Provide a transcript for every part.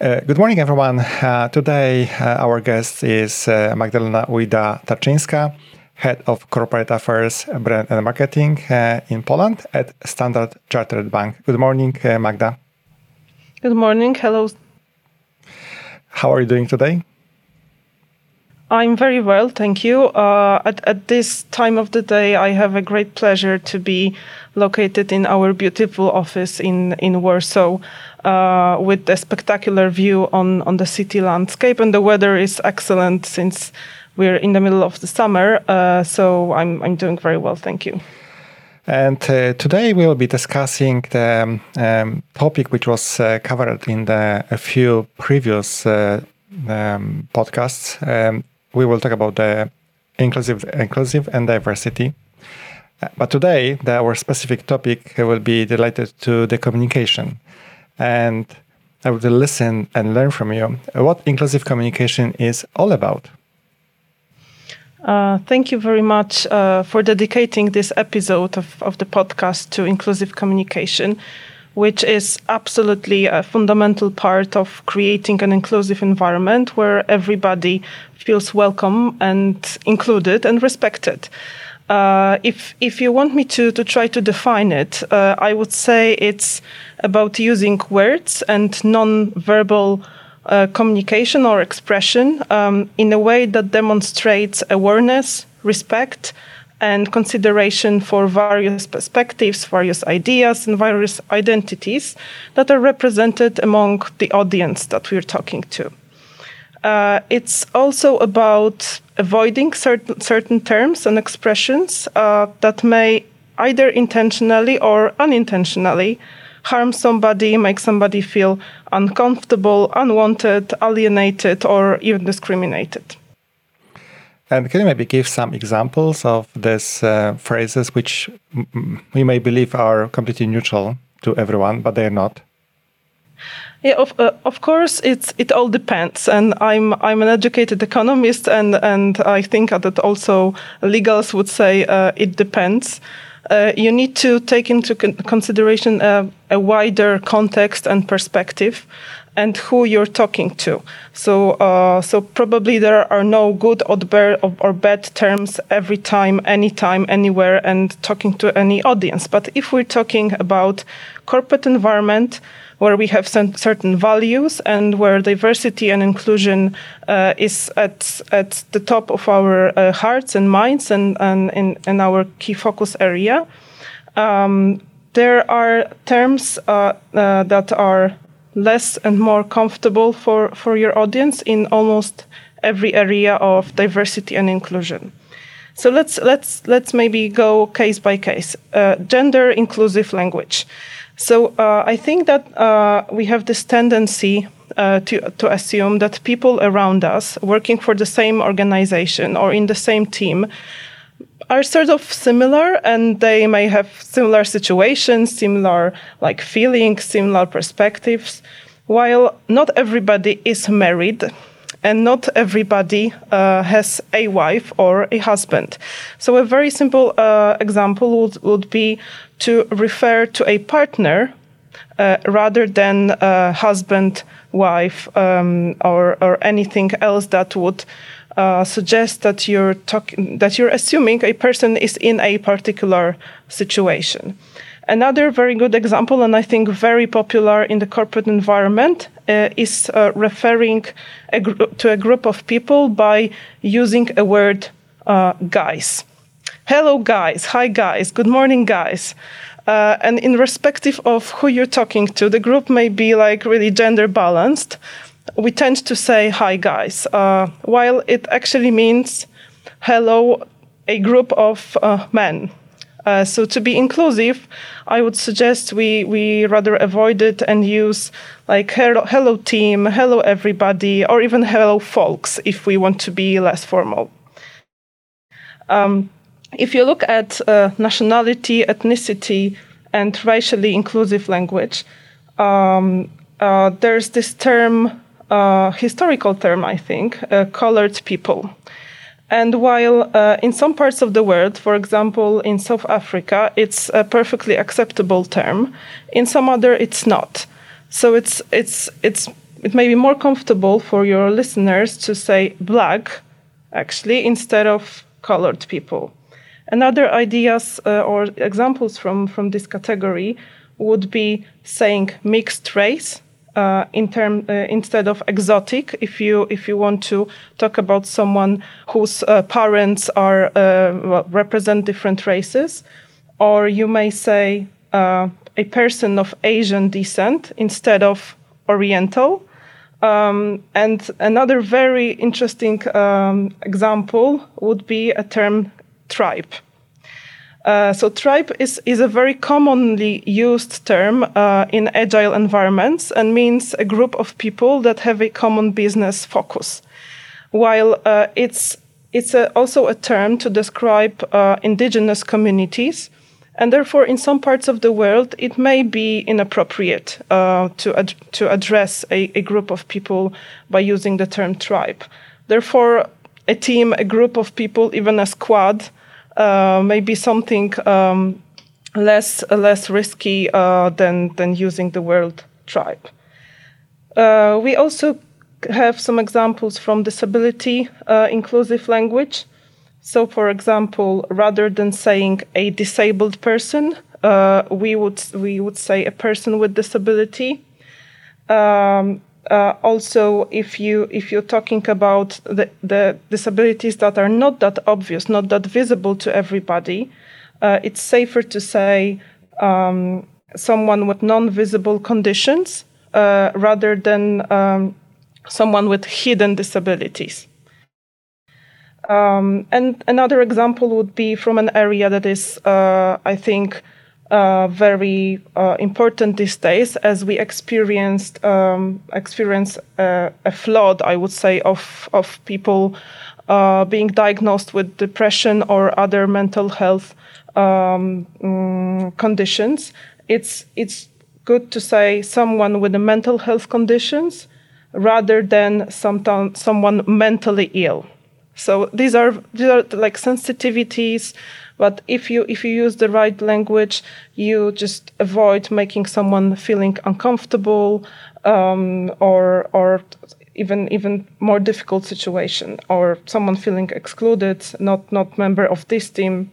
Uh, good morning, everyone. Uh, today, uh, our guest is uh, Magdalena Ujda-Tarczyńska, Head of Corporate Affairs, Brand and Marketing uh, in Poland at Standard Chartered Bank. Good morning, Magda. Good morning. Hello. How are you doing today? I'm very well, thank you. Uh, at, at this time of the day, I have a great pleasure to be located in our beautiful office in, in Warsaw uh, with a spectacular view on, on the city landscape. And the weather is excellent since we're in the middle of the summer. Uh, so I'm, I'm doing very well, thank you. And uh, today we will be discussing the um, um topic which was uh, covered in the, a few previous uh, um, podcasts. Um, we will talk about the inclusive, inclusive and diversity. Uh, but today, the, our specific topic will be related to the communication. And I would listen and learn from you what inclusive communication is all about. Uh, thank you very much uh, for dedicating this episode of, of the podcast to inclusive communication, which is absolutely a fundamental part of creating an inclusive environment where everybody feels welcome and included and respected. Uh, if if you want me to to try to define it, uh, I would say it's about using words and non-verbal uh, communication or expression um, in a way that demonstrates awareness, respect, and consideration for various perspectives, various ideas, and various identities that are represented among the audience that we're talking to. Uh, it's also about avoiding certain, certain terms and expressions uh, that may either intentionally or unintentionally harm somebody, make somebody feel uncomfortable, unwanted, alienated, or even discriminated. And can you maybe give some examples of these uh, phrases which we may believe are completely neutral to everyone, but they are not? Yeah, of, uh, of course, it's it all depends, and I'm I'm an educated economist, and and I think that also legals would say uh, it depends. Uh, you need to take into con consideration a, a, wider context and perspective, and who you're talking to. So, uh, so probably there are no good or, or bad terms every time, anytime, anywhere, and talking to any audience. But if we're talking about corporate environment where we have certain values and where diversity and inclusion uh, is at at the top of our uh, hearts and minds and, and in, in our key focus area. Um, there are terms uh, uh that are less and more comfortable for, for your audience in almost every area of diversity and inclusion. So let's let's let's maybe go case by case. Uh, gender inclusive language. So uh, I think that uh, we have this tendency uh, to, to assume that people around us working for the same organization or in the same team are sort of similar and they may have similar situations, similar like feelings, similar perspectives, while not everybody is married and not everybody uh, has a wife or a husband. So a very simple uh, example would, would be to refer to a partner uh, rather than a husband, wife, um, or, or anything else that would uh, suggest that you're talking that you're assuming a person is in a particular situation. Another very good example, and I think very popular in the corporate environment, uh, is uh, referring a to a group of people by using a word uh, guys. Hello, guys. Hi, guys. Good morning, guys. Uh, and in respective of who you're talking to, the group may be like really gender balanced. We tend to say hi, guys, uh, while it actually means hello, a group of uh, men. Uh, so to be inclusive, I would suggest we, we rather avoid it and use like hello, hello team, hello everybody, or even hello folks if we want to be less formal. Um, if you look at uh, nationality, ethnicity, and racially inclusive language, um, uh, there's this term, historical term, I think, uh, colored people. And while uh, in some parts of the world, for example, in South Africa, it's a perfectly acceptable term, in some other it's not. So it's it's it's it may be more comfortable for your listeners to say black, actually, instead of colored people. Another ideas uh, or examples from, from this category would be saying mixed race uh, in term uh, instead of exotic. If you if you want to talk about someone whose uh, parents are uh, well, represent different races, or you may say uh, a person of Asian descent instead of Oriental. Um, and another very interesting um, example would be a term tribe. Uh, so tribe is, is a very commonly used term uh, in agile environments and means a group of people that have a common business focus. While uh, it's, it's a, also a term to describe uh, indigenous communities, and therefore in some parts of the world it may be inappropriate uh, to, ad- to address a, a group of people by using the term tribe. Therefore, a team, a group of people, even a squad, maybe something um, less less risky uh, than than using the word tribe. Uh, we also have some examples from disability uh, inclusive language. So, for example, rather than saying a disabled person, uh, we would we would say a person with disability. Um, uh, also if you if you're talking about the, the disabilities that are not that obvious, not that visible to everybody, uh, it's safer to say um, someone with non-visible conditions uh, rather than um, someone with hidden disabilities. Um, and another example would be from an area that is, uh, I think, uh, very uh, important these days as we experienced um, experience uh, a flood, I would say, of of people uh, being diagnosed with depression or other mental health um, mm, conditions. It's it's good to say someone with a mental health conditions rather than some, someone mentally ill. So these are these are like sensitivities but if you if you use the right language, you just avoid making someone feeling uncomfortable um, or or even even more difficult situation or someone feeling excluded, not not member of this team,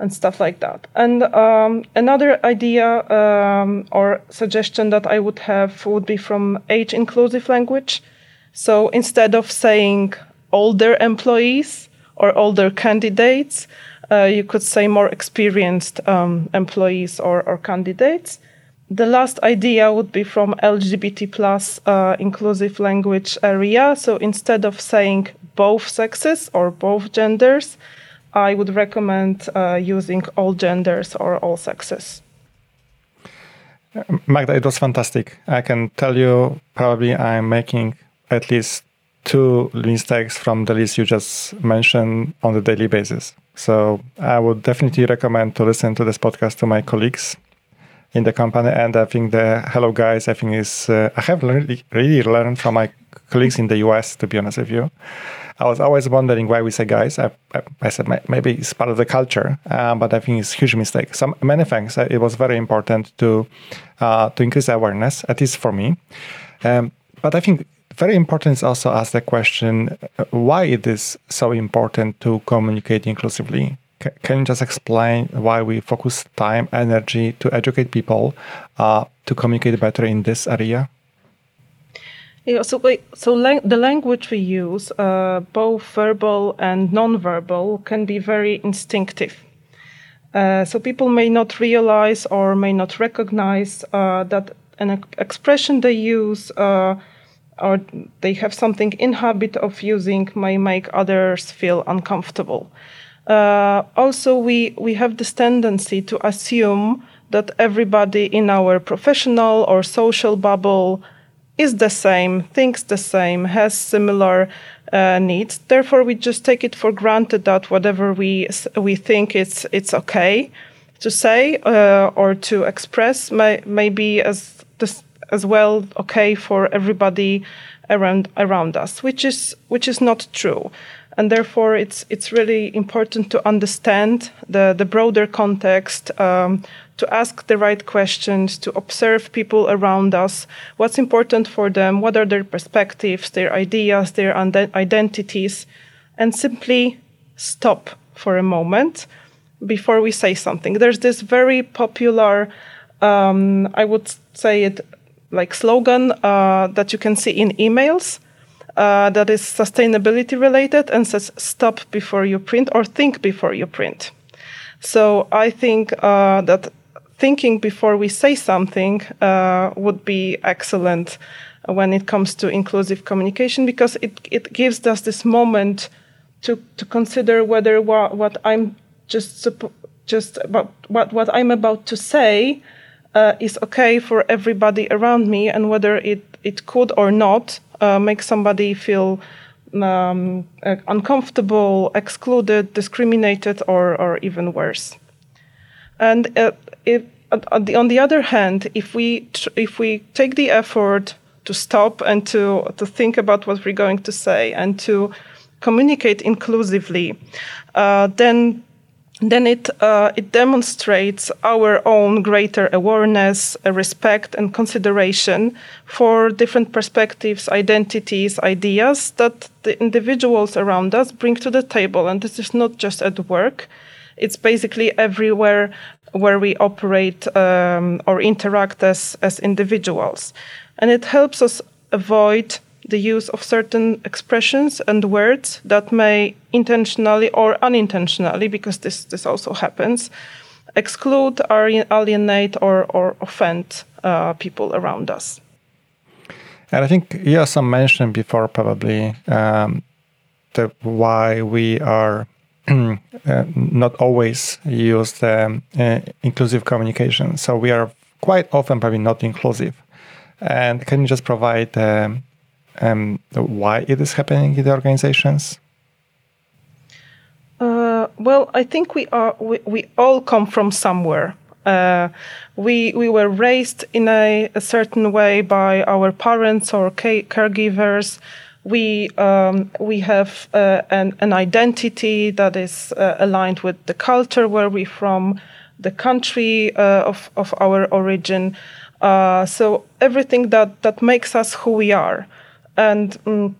and stuff like that. And um, another idea um, or suggestion that I would have would be from age inclusive language. So instead of saying older employees or older candidates, you could say more experienced um, employees or, or, candidates. The last idea would be from LGBT plus uh, inclusive language area. So instead of saying both sexes or both genders, I would recommend uh, using all genders or all sexes. Magda, it was fantastic. I can tell you, probably I'm making at least two mistakes from the list you just mentioned on a daily basis. So I would definitely recommend to listen to this podcast to my colleagues in the company. And I think the hello guys, I think is uh, I have really really learned from my colleagues in the US. To be honest with you, I was always wondering why we say guys. I, I, I said maybe it's part of the culture, uh, but I think it's a huge mistake. So many thanks. Uh, it was very important to uh, to increase awareness, at least for me. Um, but I think very important is also ask the question uh, why it is so important to communicate inclusively. C- can you just explain why we focus time, energy to educate people uh, to communicate better in this area? Yeah, so so lang- the language we use, uh, both verbal and non-verbal, can be very instinctive. Uh, so people may not realize or may not recognize uh, that an expression they use uh, or they have something in habit of using may make others feel uncomfortable. Uh, also, we, we have this tendency to assume that everybody in our professional or social bubble is the same, thinks the same, has similar uh, needs. Therefore, we just take it for granted that whatever we we think it's it's okay to say uh, or to express may, be as the, as well okay for everybody around around us, which is which is not true. And therefore, it's it's really important to understand the the broader context um, to ask the right questions, to observe people around us, what's important for them, what are their perspectives, their ideas, their identities, and simply stop for a moment before we say something. There's this very popular, um, I would say it like slogan uh, that you can see in emails. Uh, that is sustainability related and says stop before you print or think before you print. So I think uh, that thinking before we say something uh, would be excellent when it comes to inclusive communication because it, it gives us this moment to, to consider whether what, what I'm just just about what, what I'm about to say uh, is okay for everybody around me and whether it, it could or not uh, make somebody feel um, uh, uncomfortable, excluded, discriminated, or, or even worse. And uh, if, the, on the other hand, if we if we take the effort to stop and to to think about what we're going to say and to communicate inclusively, uh, then then it uh, it demonstrates our own greater awareness, uh, respect, and consideration for different perspectives, identities, ideas that the individuals around us bring to the table. And this is not just at work; it's basically everywhere where we operate um, or interact as as individuals, and it helps us avoid the use of certain expressions and words that may intentionally or unintentionally, because this, this also happens, exclude, or alienate, or, or offend uh, people around us. And I think you also mentioned before, probably, um, the why we are uh, not always use uh, inclusive communication. So we are quite often probably not inclusive. And can you just provide um, um, why it is happening in the organizations? Uh, well, I think we are we, we all come from somewhere. Uh, we we were raised in a, a, certain way by our parents or caregivers. We um, we have uh, an, an identity that is uh, aligned with the culture where we're from, the country uh, of of our origin. Uh, so everything that that makes us who we are and um,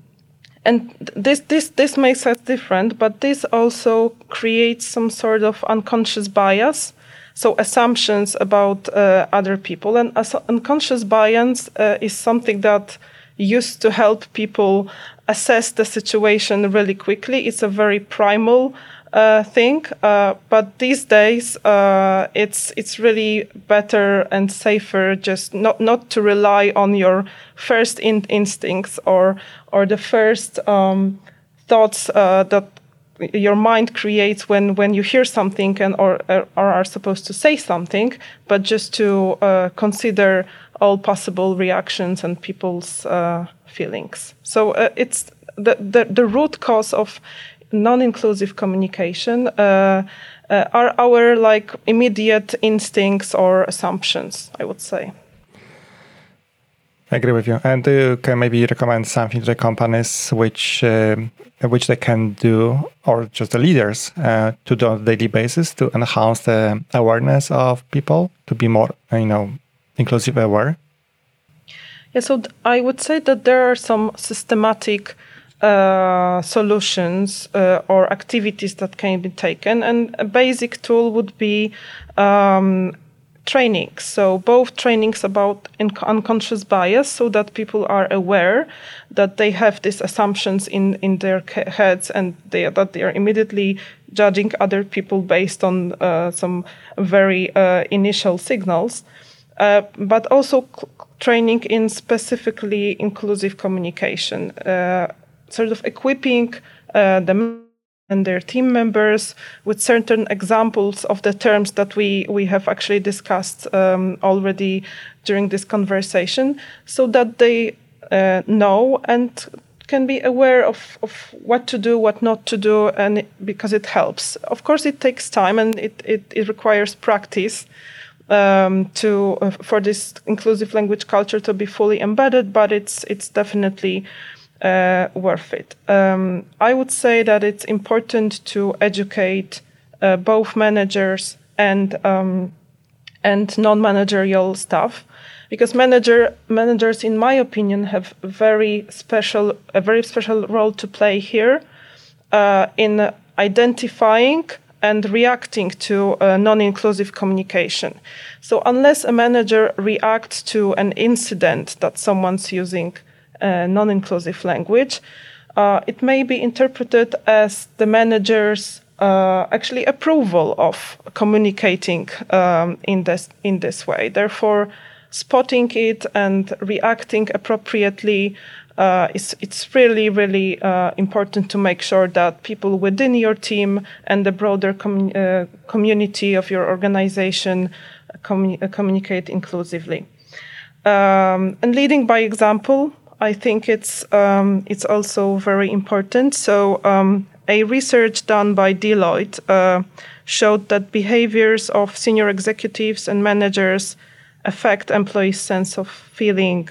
and this this this makes us different but this also creates some sort of unconscious bias. So assumptions about uh, other people. And unconscious bias uh, is something that used to help people assess the situation really quickly. It's a very primal uh, thing. Uh, but these days, uh, it's it's really better and safer just not not to rely on your first in- instincts or or the first um, thoughts uh, that your mind creates when when you hear something and or or are supposed to say something, but just to uh, consider all possible reactions and people's uh, feelings. So it's the, the the root cause of non-inclusive communication uh, uh, are our like immediate instincts or assumptions i would say I agree with you. And you can maybe recommend something to the companies which uh, which they can do, or just the leaders, uh, to do on a daily basis to enhance the awareness of people to be more, you know, inclusive aware. Yeah, so I would say that there are some systematic uh, solutions uh, or activities that can be taken. And a basic tool would be um, training. So both trainings about unconscious bias, so that people are aware that they have these assumptions in in their heads and they, that they are immediately judging other people based on uh, some very uh, initial signals. Uh, but also training in specifically inclusive communication uh, sort of equipping uh, them and their team members with certain examples of the terms that we, we have actually discussed um, already during this conversation so that they uh, know and can be aware of, of what to do, what not to do, and it, because it helps. Of course, it takes time and it, it, it requires practice um, to uh, for this inclusive language culture to be fully embedded, but it's it's definitely uh, worth it. Um, I would say that it's important to educate uh, both managers and um, and non-managerial staff because manager managers in my opinion have very special a very special role to play here uh, in identifying and reacting to uh, non-inclusive communication so unless a manager reacts to an incident that someone's using uh, non-inclusive language uh, it may be interpreted as the manager's uh, actually approval of communicating um, in this in this way. Therefore, spotting it and reacting appropriately uh, is it's really really uh, important to make sure that people within your team and the broader com- uh, community of your organization uh, communicate inclusively. Um, and leading by example, I think it's um, it's also very important. So um, a research done by Deloitte uh, showed that behaviors of senior executives and managers affect employees' sense of feeling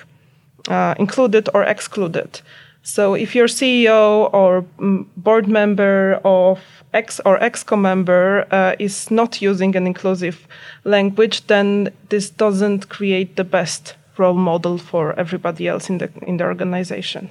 uh, included or excluded. So if your CEO or mm, board member of X or EXCO member uh, is not using an inclusive language, then this doesn't create the best role model for everybody else in the in the organization.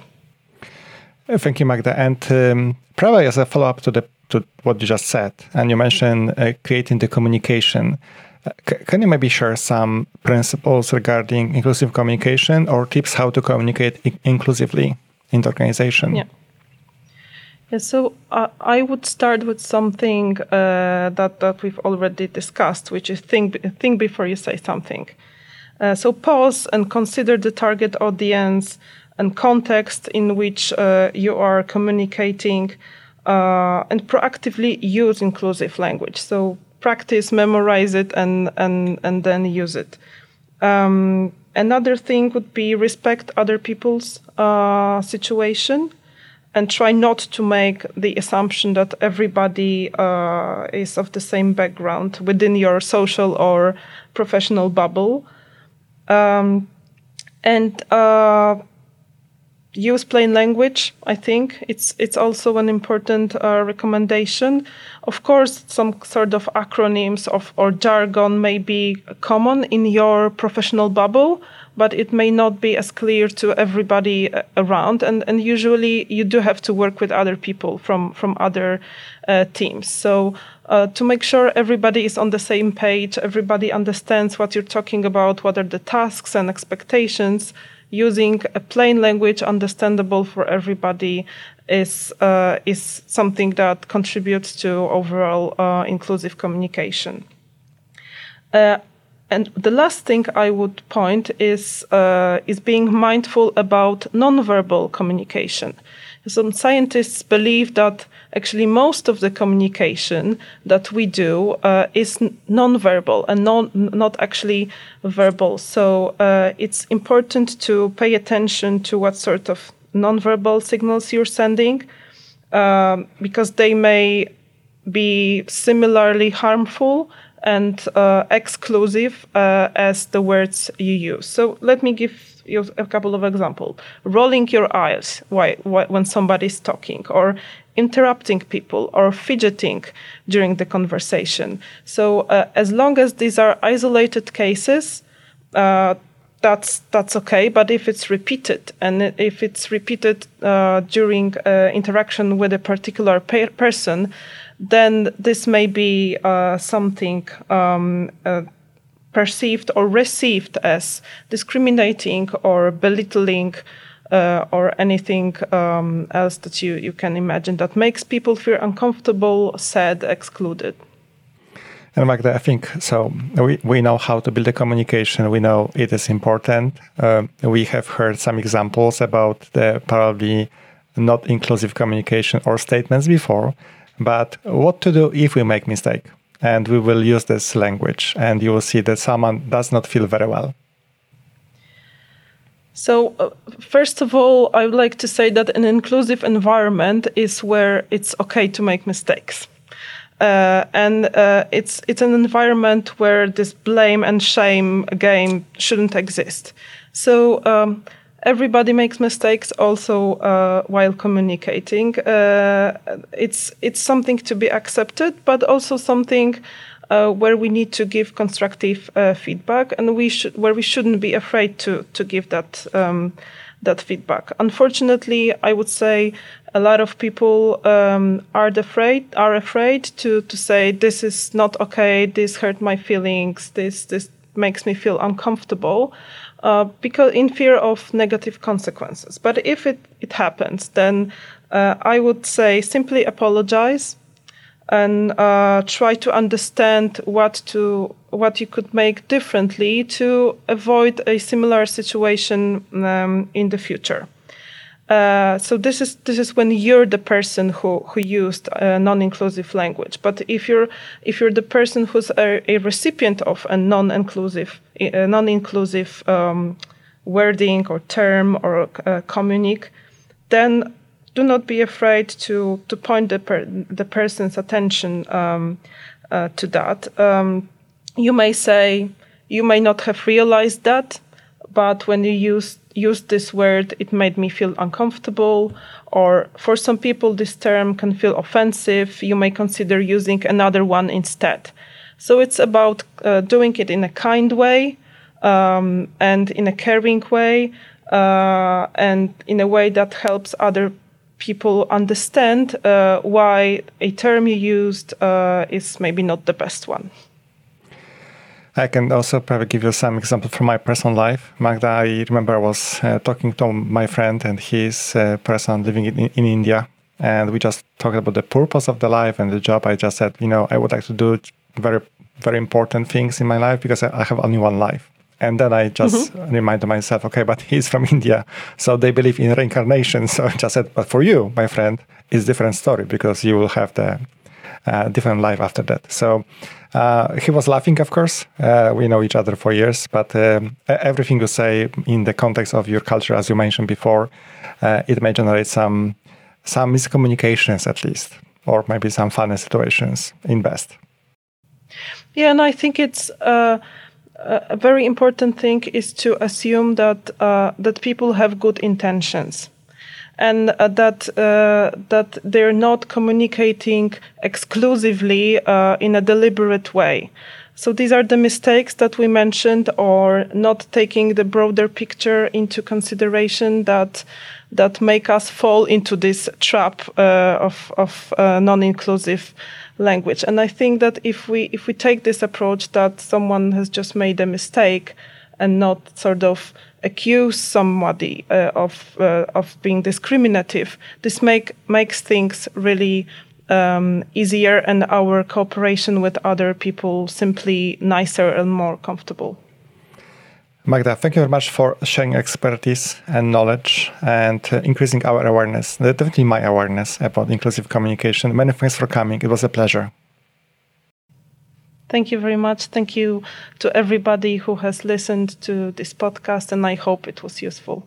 Thank you, Magda. And um, probably as a follow up to the to what you just said, and you mentioned uh, creating the communication. Uh, c- can you maybe share some principles regarding inclusive communication or tips how to communicate I- inclusively in the organization? Yeah. Yeah, so uh, I would start with something uh, that that we've already discussed, which is think think before you say something. Uh, so pause and consider the target audience and context in which uh, you are communicating uh, and proactively use inclusive language. So practice, memorize it, and and and then use it. Um, another thing would be respect other people's uh, situation and try not to make the assumption that everybody uh, is of the same background within your social or professional bubble. Um, and uh, use plain language. I think it's it's also an important uh, recommendation. Of course, some sort of acronyms of or jargon may be common in your professional bubble, but it may not be as clear to everybody uh, around. And and usually you do have to work with other people from from other uh, teams. So. Uh, to make sure everybody is on the same page, everybody understands what you're talking about, what are the tasks and expectations, using a plain language understandable for everybody is uh, is something that contributes to overall uh, inclusive communication. Uh, and the last thing I would point is uh, is being mindful about nonverbal communication. Some scientists believe that actually most of the communication that we do uh, is nonverbal and non, not actually verbal. So uh, it's important to pay attention to what sort of nonverbal signals you're sending um, because they may be similarly harmful and uh, exclusive uh, as the words you use. So let me give you a couple of examples. Rolling your eyes when somebody's talking, or interrupting people, or fidgeting during the conversation. So uh, as long as these are isolated cases, uh, that's that's okay. But if it's repeated, and if it's repeated uh, during uh, interaction with a particular pe- person, then this may be uh, something um, uh, perceived or received as discriminating or belittling uh, or anything um, else that you, you can imagine that makes people feel uncomfortable, sad, excluded. And Magda, I think so. We, we know how to build a communication. We know it is important. Uh, we have heard some examples about the probably not inclusive communication or statements before. But what to do if we make mistake? And we will use this language, and you will see that someone does not feel very well. So, uh, first of all, I would like to say that an inclusive environment is where it's okay to make mistakes. Uh, and uh, it's it's an environment where this blame and shame game shouldn't exist. So um, everybody makes mistakes also uh, while communicating. Uh, it's it's something to be accepted, but also something uh, where we need to give constructive uh, feedback, and we should where we shouldn't be afraid to to give that um, that feedback. Unfortunately, I would say a lot of people um, are afraid are afraid to to say this is not okay. This hurt my feelings. This this makes me feel uncomfortable. Uh, because in fear of negative consequences. But if it, it happens, then uh, I would say simply apologize and uh, try to understand what to what you could make differently to avoid a similar situation um, in the future. Uh, so this is this is when you're the person who who used non-inclusive language. But if you're if you're the person who's a, a recipient of a non-inclusive a non-inclusive um, wording or term or uh, communique, then do not be afraid to to point the per, the person's attention um, uh, to that. Um, you may say you may not have realized that, but when you use use this word, it made me feel uncomfortable. Or for some people, this term can feel offensive. You may consider using another one instead. So it's about uh, doing it in a kind way um, and in a caring way uh, and in a way that helps other people understand uh, why a term you used uh, is maybe not the best one. I can also probably give you some example from my personal life. Magda, I remember I was uh, talking to my friend and his uh, person living in, in India, and we just talked about the purpose of the life and the job. I just said, you know, I would like to do very, very important things in my life because I have only one life. And then I just mm-hmm. reminded myself, okay, but he's from India, so they believe in reincarnation. So I just said, but for you, my friend, it's different story because you will have the uh, different life after that. So uh, he was laughing, of course. Uh, we know each other for years, but um, everything you say in the context of your culture, as you mentioned before, uh, it may generate some some miscommunications at least, or maybe some funny situations in best. Yeah, and I think it's uh, a very important thing is to assume that uh, that people have good intentions and uh, that uh, that they're not communicating exclusively uh, in a deliberate way. So these are the mistakes that we mentioned, or not taking the broader picture into consideration that that make us fall into this trap uh, of of uh, non-inclusive language. And I think that if we if we take this approach that someone has just made a mistake and not sort of accuse somebody uh, of uh, of being discriminative, this make makes things really um, easier and our cooperation with other people simply nicer and more comfortable. Magda, thank you very much for sharing expertise and knowledge and uh, increasing our awareness, definitely my awareness about inclusive communication. Many thanks for coming. It was a pleasure. Thank you very much. Thank you to everybody who has listened to this podcast, and I hope it was useful.